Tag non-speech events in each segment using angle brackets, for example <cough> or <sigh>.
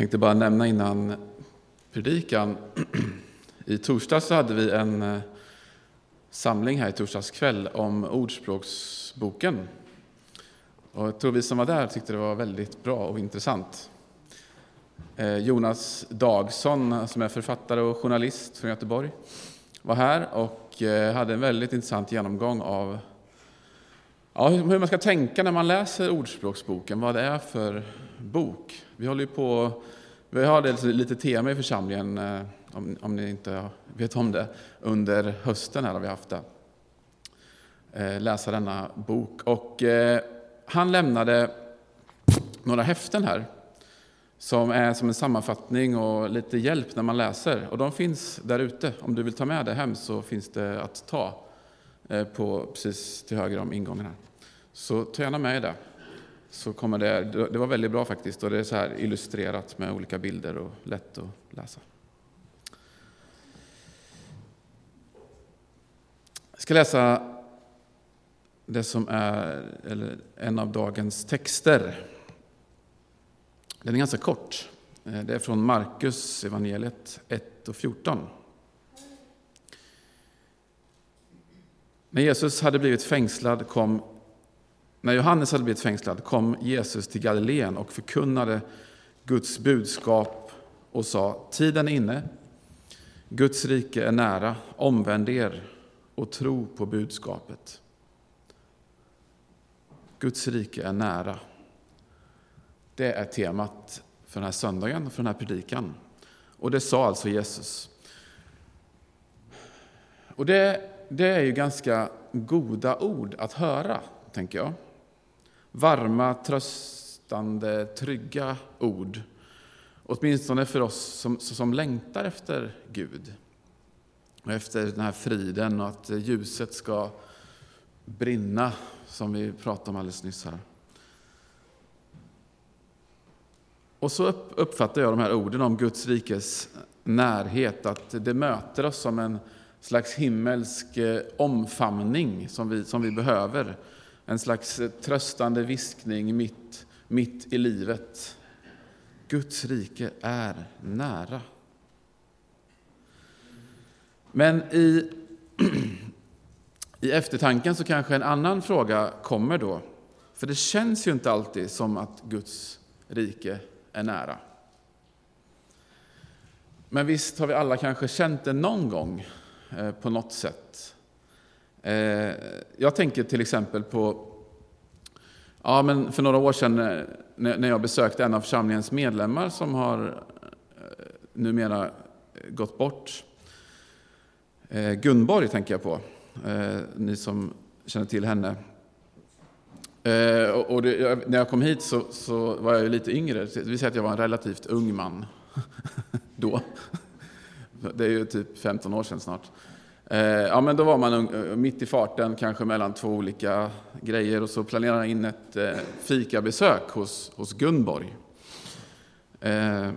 tänkte bara nämna innan predikan. I torsdags så hade vi en eh, samling här i torsdags kväll om Ordspråksboken. Och jag tror vi som var där tyckte det var väldigt bra och intressant. Eh, Jonas Dagson, som är författare och journalist från Göteborg, var här och eh, hade en väldigt intressant genomgång av ja, hur man ska tänka när man läser Ordspråksboken, vad det är för bok. Vi håller på, vi har lite tema i församlingen, eh, om, om ni inte vet om det, under hösten här har vi haft det. Eh, läsa denna bok. Och eh, han lämnade några häften här som är som en sammanfattning och lite hjälp när man läser. Och de finns där ute. Om du vill ta med det hem så finns det att ta på, precis till höger om ingången här. Så ta gärna med det så kommer det, det var väldigt bra faktiskt och det är så här illustrerat med olika bilder och lätt att läsa. Jag ska läsa det som är eller en av dagens texter. Den är ganska kort. Eh, det är från Markus evangeliet 1 och 14. När Jesus hade blivit fängslad kom när Johannes hade blivit fängslad kom Jesus till Galileen och förkunnade Guds budskap och sa Tiden är inne, Guds rike är nära, omvänd er och tro på budskapet. Guds rike är nära. Det är temat för den här söndagen, för den här predikan. Och det sa alltså Jesus. Och det, det är ju ganska goda ord att höra, tänker jag varma, tröstande, trygga ord. Åtminstone för oss som, som längtar efter Gud. Och efter den här friden och att ljuset ska brinna, som vi pratade om alldeles nyss här. Och så uppfattar jag de här orden om Guds rikes närhet, att det möter oss som en slags himmelsk eh, omfamning som vi, som vi behöver en slags eh, tröstande viskning mitt, mitt i livet. Guds rike är nära. Men i, <clears throat> i eftertanken så kanske en annan fråga kommer då. För det känns ju inte alltid som att Guds rike är nära. Men visst har vi alla kanske känt det någon gång eh, på något sätt. Eh, jag tänker till exempel på Ja, men för några år sedan eh, när jag besökte en av församlingens medlemmar som har eh, numera gått bort. Gunborg tänker jag på, ni som känner till henne. Och det, när jag kom hit så, så, var jag lite yngre, det vill säga att jag var en relativt ung man <laughs> då. Det är ju typ 15 år sedan snart. Eh, ja, men då var man eh, mitt i farten, kanske mellan två olika grejer och så planerade han in ett eh, fikabesök hos, hos Gunborg. Eh,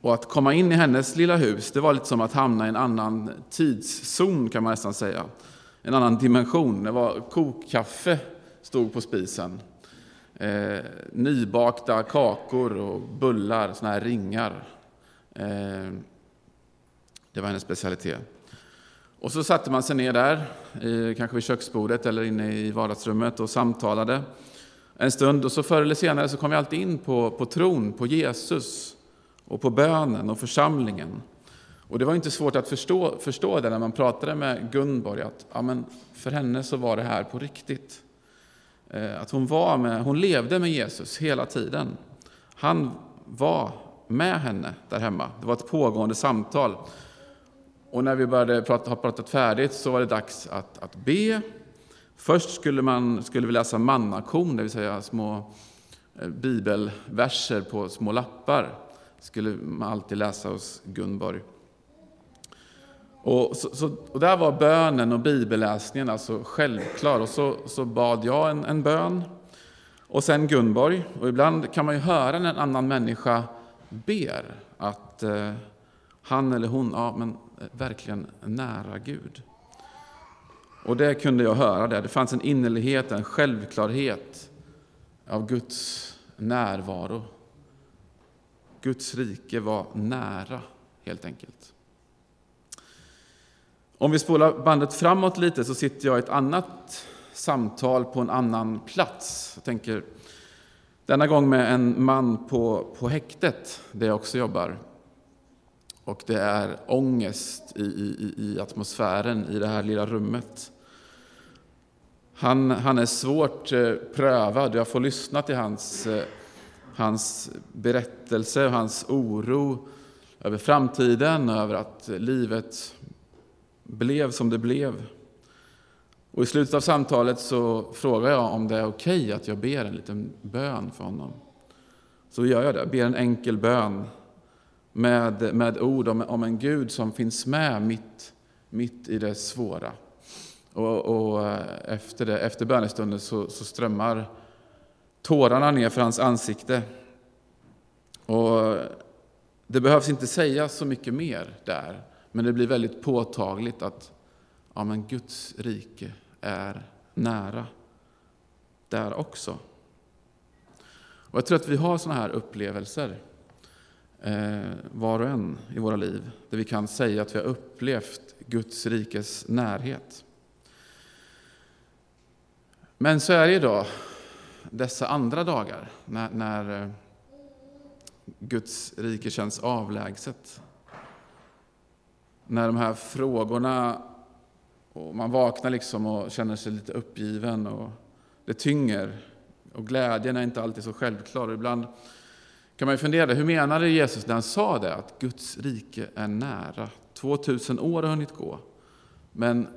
och att komma in i hennes lilla hus, det var lite som att hamna i en annan tidszon kan man nästan säga. En annan dimension. Det var kokkaffe stod på spisen. Eh, nybakta kakor och bullar, såna här ringar. Eh, det var hennes specialitet. Och så satte man sig ner där, kanske vid köksbordet eller inne i vardagsrummet och samtalade en stund. Och så förr eller senare så kom vi alltid in på, på tron, på Jesus och på bönen och församlingen. Och det var inte svårt att förstå, förstå det när man pratade med Gunborg, att ja, men för henne så var det här på riktigt. Eh, att hon, var med, hon levde med Jesus hela tiden. Han var med henne där hemma. Det var ett pågående samtal. Och när vi började prata, ha pratat färdigt så var det dags att, att be. Först skulle, man, skulle vi läsa mannakon, det vill säga små eh, bibelverser på små lappar. skulle man alltid läsa hos Gunborg. Och, så, så, och där var bönen och bibelläsningen alltså självklar. Och så, så bad jag en, en bön, och sen Gunborg. Och ibland kan man ju höra när en annan människa ber att eh, han eller hon, ja men Eh, verkligen nära Gud. Och det kunde jag höra där. Det fanns en innerlighet, en självklarhet av Guds närvaro Guds rike var nära, helt enkelt. Om vi spolar bandet framåt lite så sitter jag i ett annat samtal på en annan plats. Jag tänker denna gång med en man på, på häktet, där jag också jobbar. Och det är ångest i, i, i atmosfären i det här lilla rummet. Han, han är svårt eh, prövad. Jag får lyssna till hans, eh, hans berättelse och hans oro över framtiden över att livet blev som det blev. Och I slutet av samtalet så frågar jag om det är okej okay att jag ber en liten bön för honom. Så gör jag det, jag ber en enkel bön med, med ord om, om en Gud som finns med mitt, mitt i det svåra. Och, och eh, efter, det, efter bönestunden så, så strömmar tårarna ner för hans ansikte. Och det behövs inte sägas så mycket mer där, men det blir väldigt påtagligt att ja, men Guds rike är nära där också. Och Jag tror att vi har sådana här upplevelser, Eh, var och en i våra liv, där vi kan säga att vi har upplevt Guds rikes närhet. Men så är det idag, dessa andra dagar, när, när eh, Guds rike känns avlägset. När de här frågorna, och man vaknar liksom och känner sig lite uppgiven och det tynger. Och glädjen är inte alltid så självklar. Ibland kan man fundera, hur menade Jesus när han sa det? Att Guds rike är nära. 2000 år har hunnit gå. Men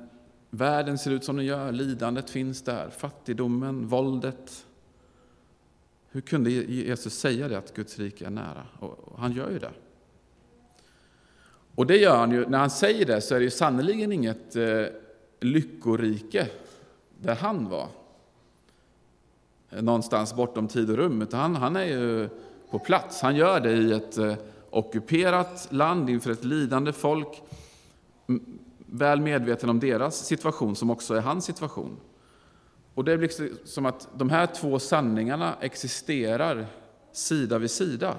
Världen ser ut som den gör, lidandet finns där, fattigdomen, våldet. Hur kunde Jesus säga det, att Guds rike är nära? Och han gör ju det. Och det gör han ju, när han säger det så är det ju sannerligen inget eh, lyckorike där han var. Någonstans bortom tid och rum, utan han, han är ju på plats. Han gör det i ett eh, ockuperat land inför ett lidande folk väl medveten om deras situation, som också är hans situation. Och det blir liksom som att de här två sanningarna existerar sida vid sida.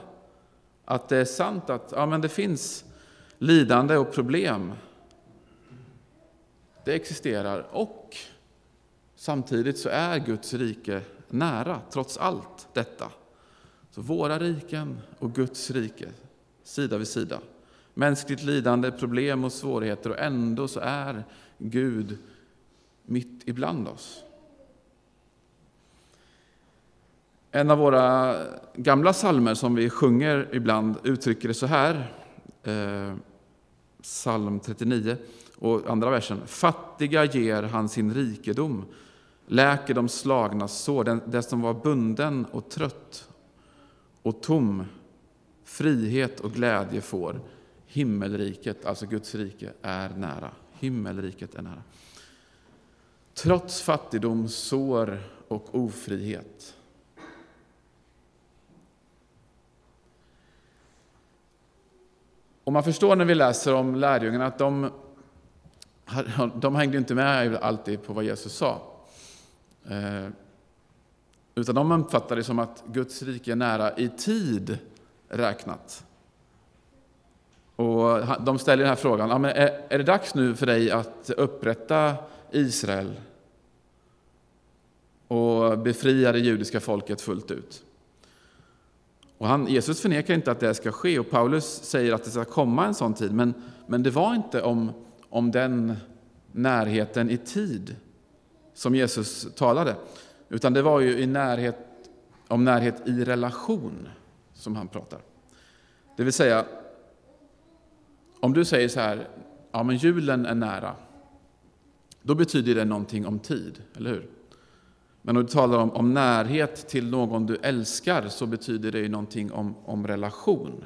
Att det är sant att ja, men det finns lidande och problem. Det existerar. Och samtidigt så är Guds rike nära, trots allt detta. Så våra riken och Guds rike, sida vid sida mänskligt lidande, problem och svårigheter och ändå så är Gud mitt ibland oss. En av våra gamla salmer som vi sjunger ibland uttrycker det så här, eh, psalm 39 och andra versen. Fattiga ger han sin rikedom, läker de slagnas sår, den, den som var bunden och trött och tom, frihet och glädje får. Himmelriket, alltså Guds rike, är nära. Himmelriket är nära. Trots fattigdom, sår och ofrihet. Och man förstår när vi läser om lärjungarna att de, de hängde inte med alltid på vad Jesus sa. Eh, utan de uppfattar det som att Guds rike är nära i tid räknat. Och de ställer den här frågan, ja, men är, är det dags nu för dig att upprätta Israel och befria det judiska folket fullt ut? Och han, Jesus förnekar inte att det ska ske och Paulus säger att det ska komma en sån tid, men, men det var inte om, om den närheten i tid som Jesus talade, utan det var ju i närhet, om närhet i relation som han pratar. Det vill säga, om du säger så här, ja men julen är nära, då betyder det någonting om tid, eller hur? Men om du talar om, om närhet till någon du älskar så betyder det ju någonting om, om relation.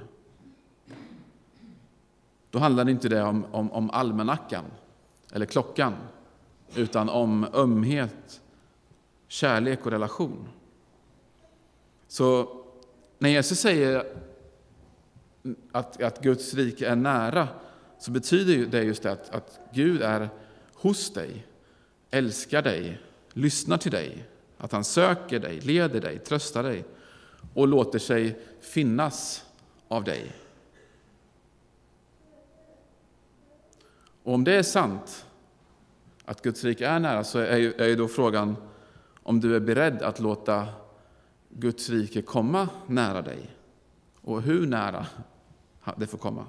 Då handlar det inte det om, om, om almanackan eller klockan, utan om ömhet, kärlek och relation. Så när Jesus säger att, att Guds rike är nära, så betyder det just det att, att Gud är hos dig, älskar dig, lyssnar till dig, att han söker dig, leder dig, tröstar dig och låter sig finnas av dig. Och om det är sant, att Guds rike är nära, så är ju, är ju då frågan om du är beredd att låta Guds rike komma nära dig. Och hur nära det får komma.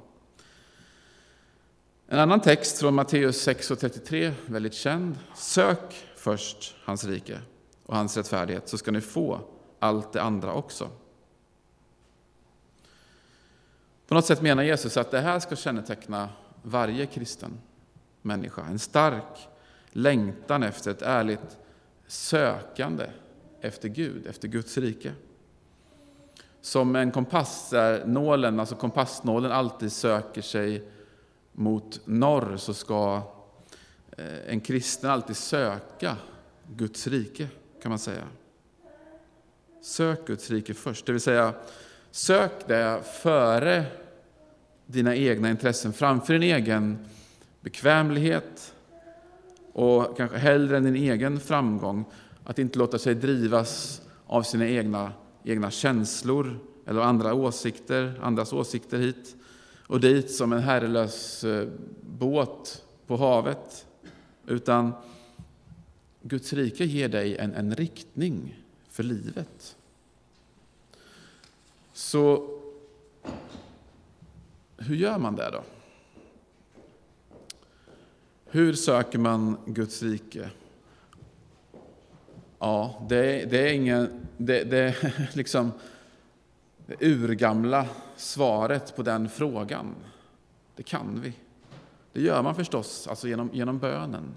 En annan text från Matteus 6.33, väldigt känd. Sök först hans rike och hans rättfärdighet, så ska ni få allt det andra också. På något sätt menar Jesus att det här ska känneteckna varje kristen människa. En stark längtan efter ett ärligt sökande efter Gud, efter Guds rike. Som en kompass där nålen, alltså kompassnålen alltid söker sig mot norr så ska eh, en kristen alltid söka Guds rike, kan man säga. Sök Guds rike först, det vill säga sök det före dina egna intressen, framför din egen bekvämlighet och kanske hellre än din egen framgång. Att inte låta sig drivas av sina egna, egna känslor eller andra åsikter, andras åsikter hit och dit som en herrelös eh, båt på havet. Utan Guds rike ger dig en, en riktning för livet. Så hur gör man det då? Hur söker man Guds rike? Ja, det, det är ingen, det, det <laughs> liksom det urgamla svaret på den frågan. Det kan vi. Det gör man förstås alltså genom, genom bönen.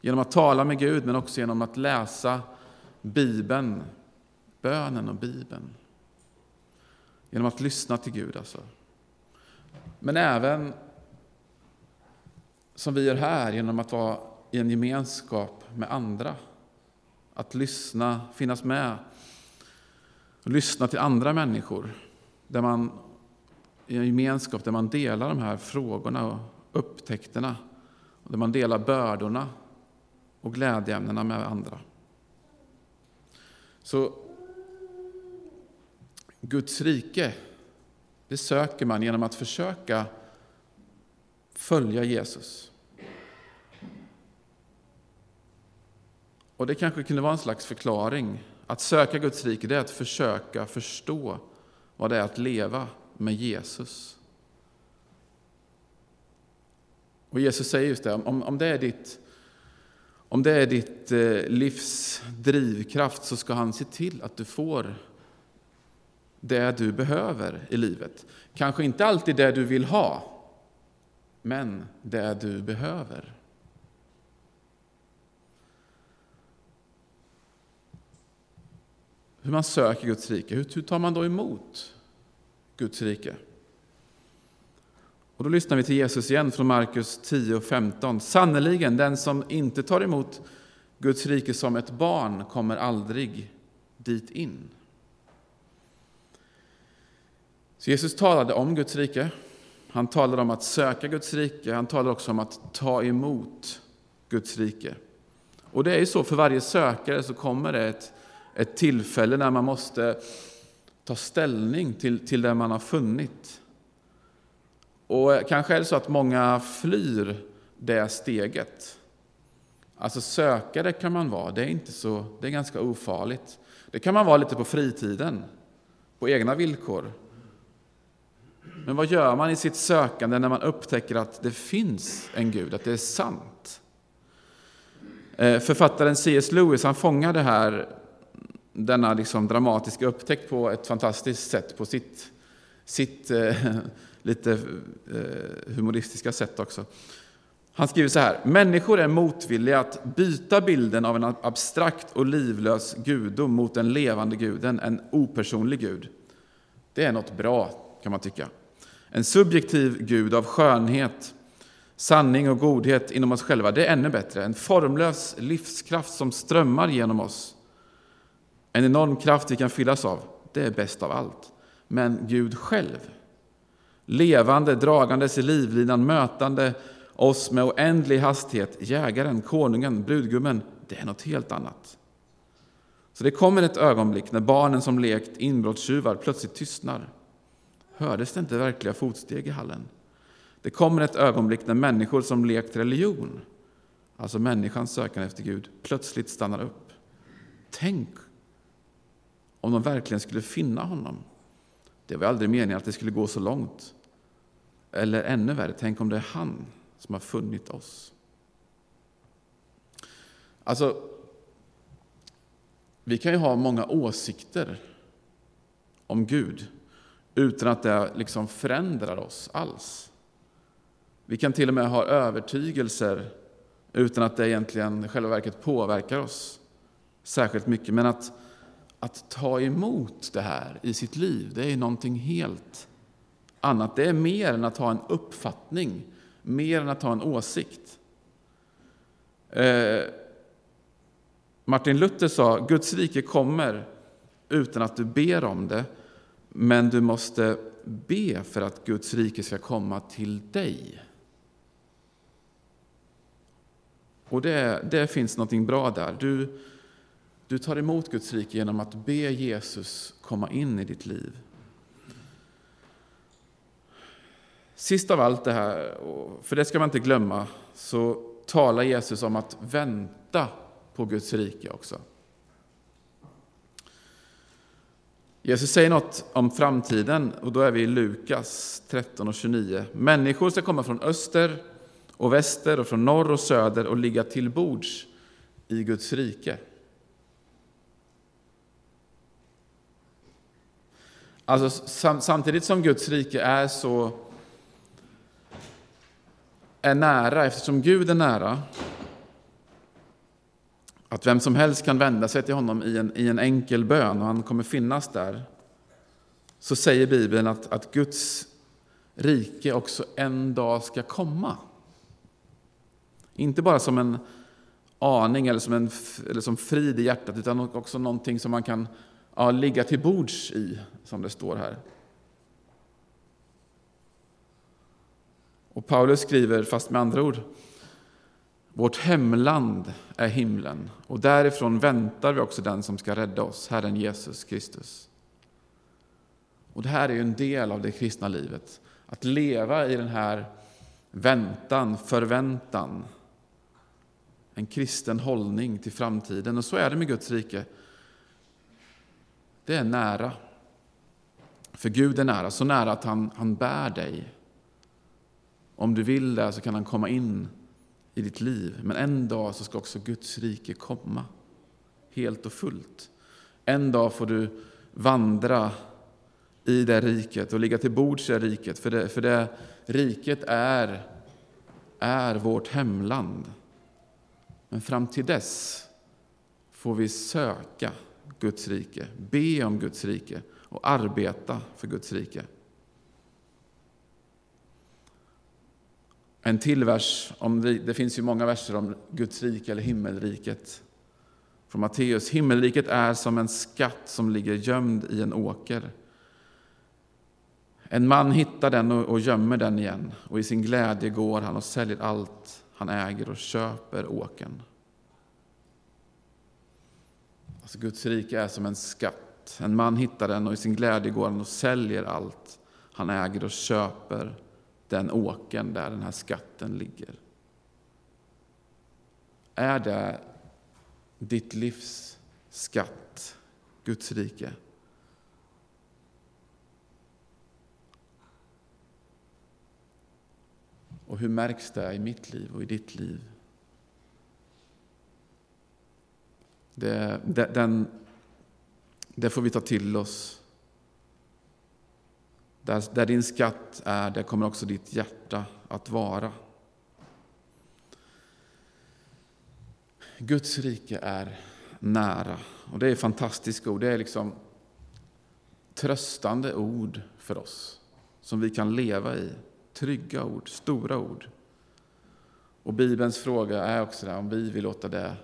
Genom att tala med Gud, men också genom att läsa Bibeln, bönen och Bibeln. Genom att lyssna till Gud alltså. Men även som vi gör här genom att vara i en gemenskap med andra. Att lyssna, finnas med och lyssna till andra människor. Där man, I en gemenskap där man delar de här frågorna och upptäckterna. Och där man delar bördorna och glädjeämnena med andra. Så Guds rike, det söker man genom att försöka följa Jesus. Och det kanske kunde vara en slags förklaring. Att söka Guds rike, det är att försöka förstå vad det är att leva med Jesus. Och Jesus säger just det, om, om det är ditt, om det är ditt eh, livs drivkraft så ska han se till att du får det du behöver i livet. Kanske inte alltid det du vill ha, men det du behöver. Hur man söker Guds rike, hur tar man då emot Guds rike? Och då lyssnar vi till Jesus igen från Markus 10 och 15. Sannerligen, den som inte tar emot Guds rike som ett barn kommer aldrig dit in. Så Jesus talade om Guds rike, han talar om att söka Guds rike, han talar också om att ta emot Guds rike. Och det är ju så, för varje sökare så kommer det ett, ett tillfälle när man måste ta ställning till, till det man har funnit. Och kanske är det så att många flyr det steget. Alltså sökare kan man vara, det är, inte så, det är ganska ofarligt. Det kan man vara lite på fritiden, på egna villkor. Men vad gör man i sitt sökande när man upptäcker att det finns en Gud, att det är sant? Eh, författaren C.S. Lewis han fångar det här, denna liksom dramatiska upptäckt på ett fantastiskt sätt, på sitt, sitt eh, <laughs> lite eh, humoristiska sätt också. Han skriver så här, människor är motvilliga att byta bilden av en abstrakt och livlös gudom mot den levande guden, en opersonlig gud. Det är något bra, kan man tycka. En subjektiv Gud av skönhet, sanning och godhet inom oss själva, det är ännu bättre. En formlös livskraft som strömmar genom oss. En enorm kraft vi kan fyllas av, det är bäst av allt. Men Gud själv, levande, dragandes i livlinan, mötande oss med oändlig hastighet, jägaren, konungen, brudgummen, det är något helt annat. Så det kommer ett ögonblick när barnen som lekt inbrottstjuvar plötsligt tystnar Hördes det inte verkliga fotsteg i hallen? Det kommer ett ögonblick när människor som lekt religion, alltså människans sökande efter Gud, plötsligt stannar upp. Tänk om de verkligen skulle finna honom. Det var aldrig meningen att det skulle gå så långt. Eller ännu värre, tänk om det är han som har funnit oss. Alltså, vi kan ju ha många åsikter om Gud utan att det liksom förändrar oss alls. Vi kan till och med ha övertygelser utan att det egentligen själva verket påverkar oss särskilt mycket. Men att, att ta emot det här i sitt liv, det är någonting helt annat. Det är mer än att ha en uppfattning, mer än att ha en åsikt. Eh, Martin Luther sa, Guds rike kommer utan att du ber om det, men du måste be för att Guds rike ska komma till dig. Och det, det finns något bra där. Du, du tar emot Guds rike genom att be Jesus komma in i ditt liv. Sist av allt det här, för det ska man inte glömma, så talar Jesus om att vänta på Guds rike också. Jesus säger något om framtiden och då är vi i Lukas 13 och 29. Människor ska komma från öster och väster och från norr och söder och ligga till bords i Guds rike. Alltså, samtidigt som Guds rike är så är nära, eftersom Gud är nära, att vem som helst kan vända sig till honom i en, i en enkel bön och han kommer finnas där, så säger Bibeln att, att Guds rike också en dag ska komma. Inte bara som en aning eller som, en, eller som frid i hjärtat, utan också någonting som man kan ja, ligga till bords i, som det står här. Och Paulus skriver, fast med andra ord, vårt hemland är himlen och därifrån väntar vi också den som ska rädda oss, Herren Jesus Kristus. Och Det här är en del av det kristna livet, att leva i den här väntan, förväntan, en kristen hållning till framtiden. Och så är det med Guds rike. Det är nära. För Gud är nära, så nära att han, han bär dig. Om du vill det så kan han komma in i ditt liv. Men en dag så ska också Guds rike komma, helt och fullt. En dag får du vandra i det riket och ligga till bords i det riket, för det, för det riket är, är vårt hemland. Men fram till dess får vi söka Guds rike, be om Guds rike och arbeta för Guds rike. En till vers, om det, det finns ju många verser om Guds rike eller himmelriket. Från Matteus. Himmelriket är som en skatt som ligger gömd i en åker. En man hittar den och gömmer den igen och i sin glädje går han och säljer allt han äger och köper åken. Alltså Guds rike är som en skatt. En man hittar den och i sin glädje går han och säljer allt han äger och köper den åken där den här skatten ligger. Är det ditt livs skatt, Guds rike? Och hur märks det i mitt liv och i ditt liv? Det, det, den, det får vi ta till oss. Där, där din skatt är, där kommer också ditt hjärta att vara. Guds rike är nära. Och Det är fantastiska ord. Det är liksom tröstande ord för oss som vi kan leva i. Trygga ord, stora ord. Och Bibelns fråga är också där, om vi vill låta det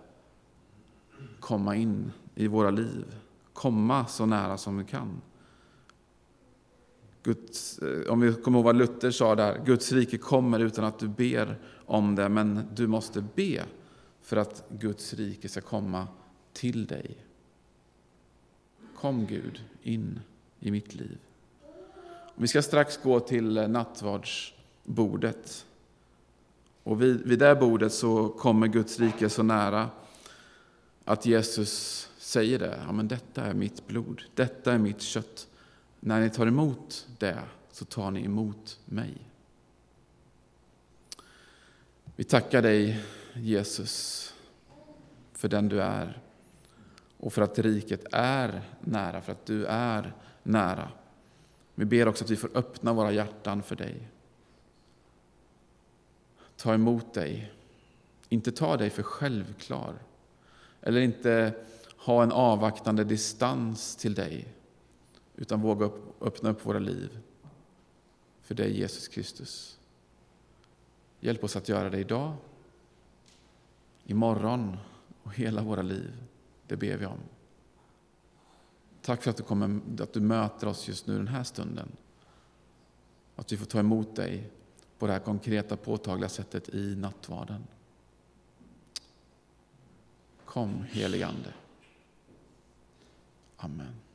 komma in i våra liv. Komma så nära som vi kan. Guds, eh, om vi kommer ihåg vad Luther sa där, Guds rike kommer utan att du ber om det, men du måste be för att Guds rike ska komma till dig. Kom Gud in i mitt liv. Vi ska strax gå till eh, nattvardsbordet. Och vid, vid det bordet så kommer Guds rike så nära att Jesus säger det. Ja, men detta är mitt blod, detta är mitt kött. När ni tar emot det så tar ni emot mig. Vi tackar dig, Jesus, för den du är och för att riket är nära, för att du är nära. Vi ber också att vi får öppna våra hjärtan för dig. Ta emot dig. Inte ta dig för självklar. Eller inte ha en avvaktande distans till dig. Utan våga öppna upp våra liv för dig, Jesus Kristus. Hjälp oss att göra det idag, imorgon och hela våra liv. Det ber vi om. Tack för att du, kommer, att du möter oss just nu den här stunden. Att vi får ta emot dig på det här konkreta, påtagliga sättet i nattvarden. Kom, heligande. Amen.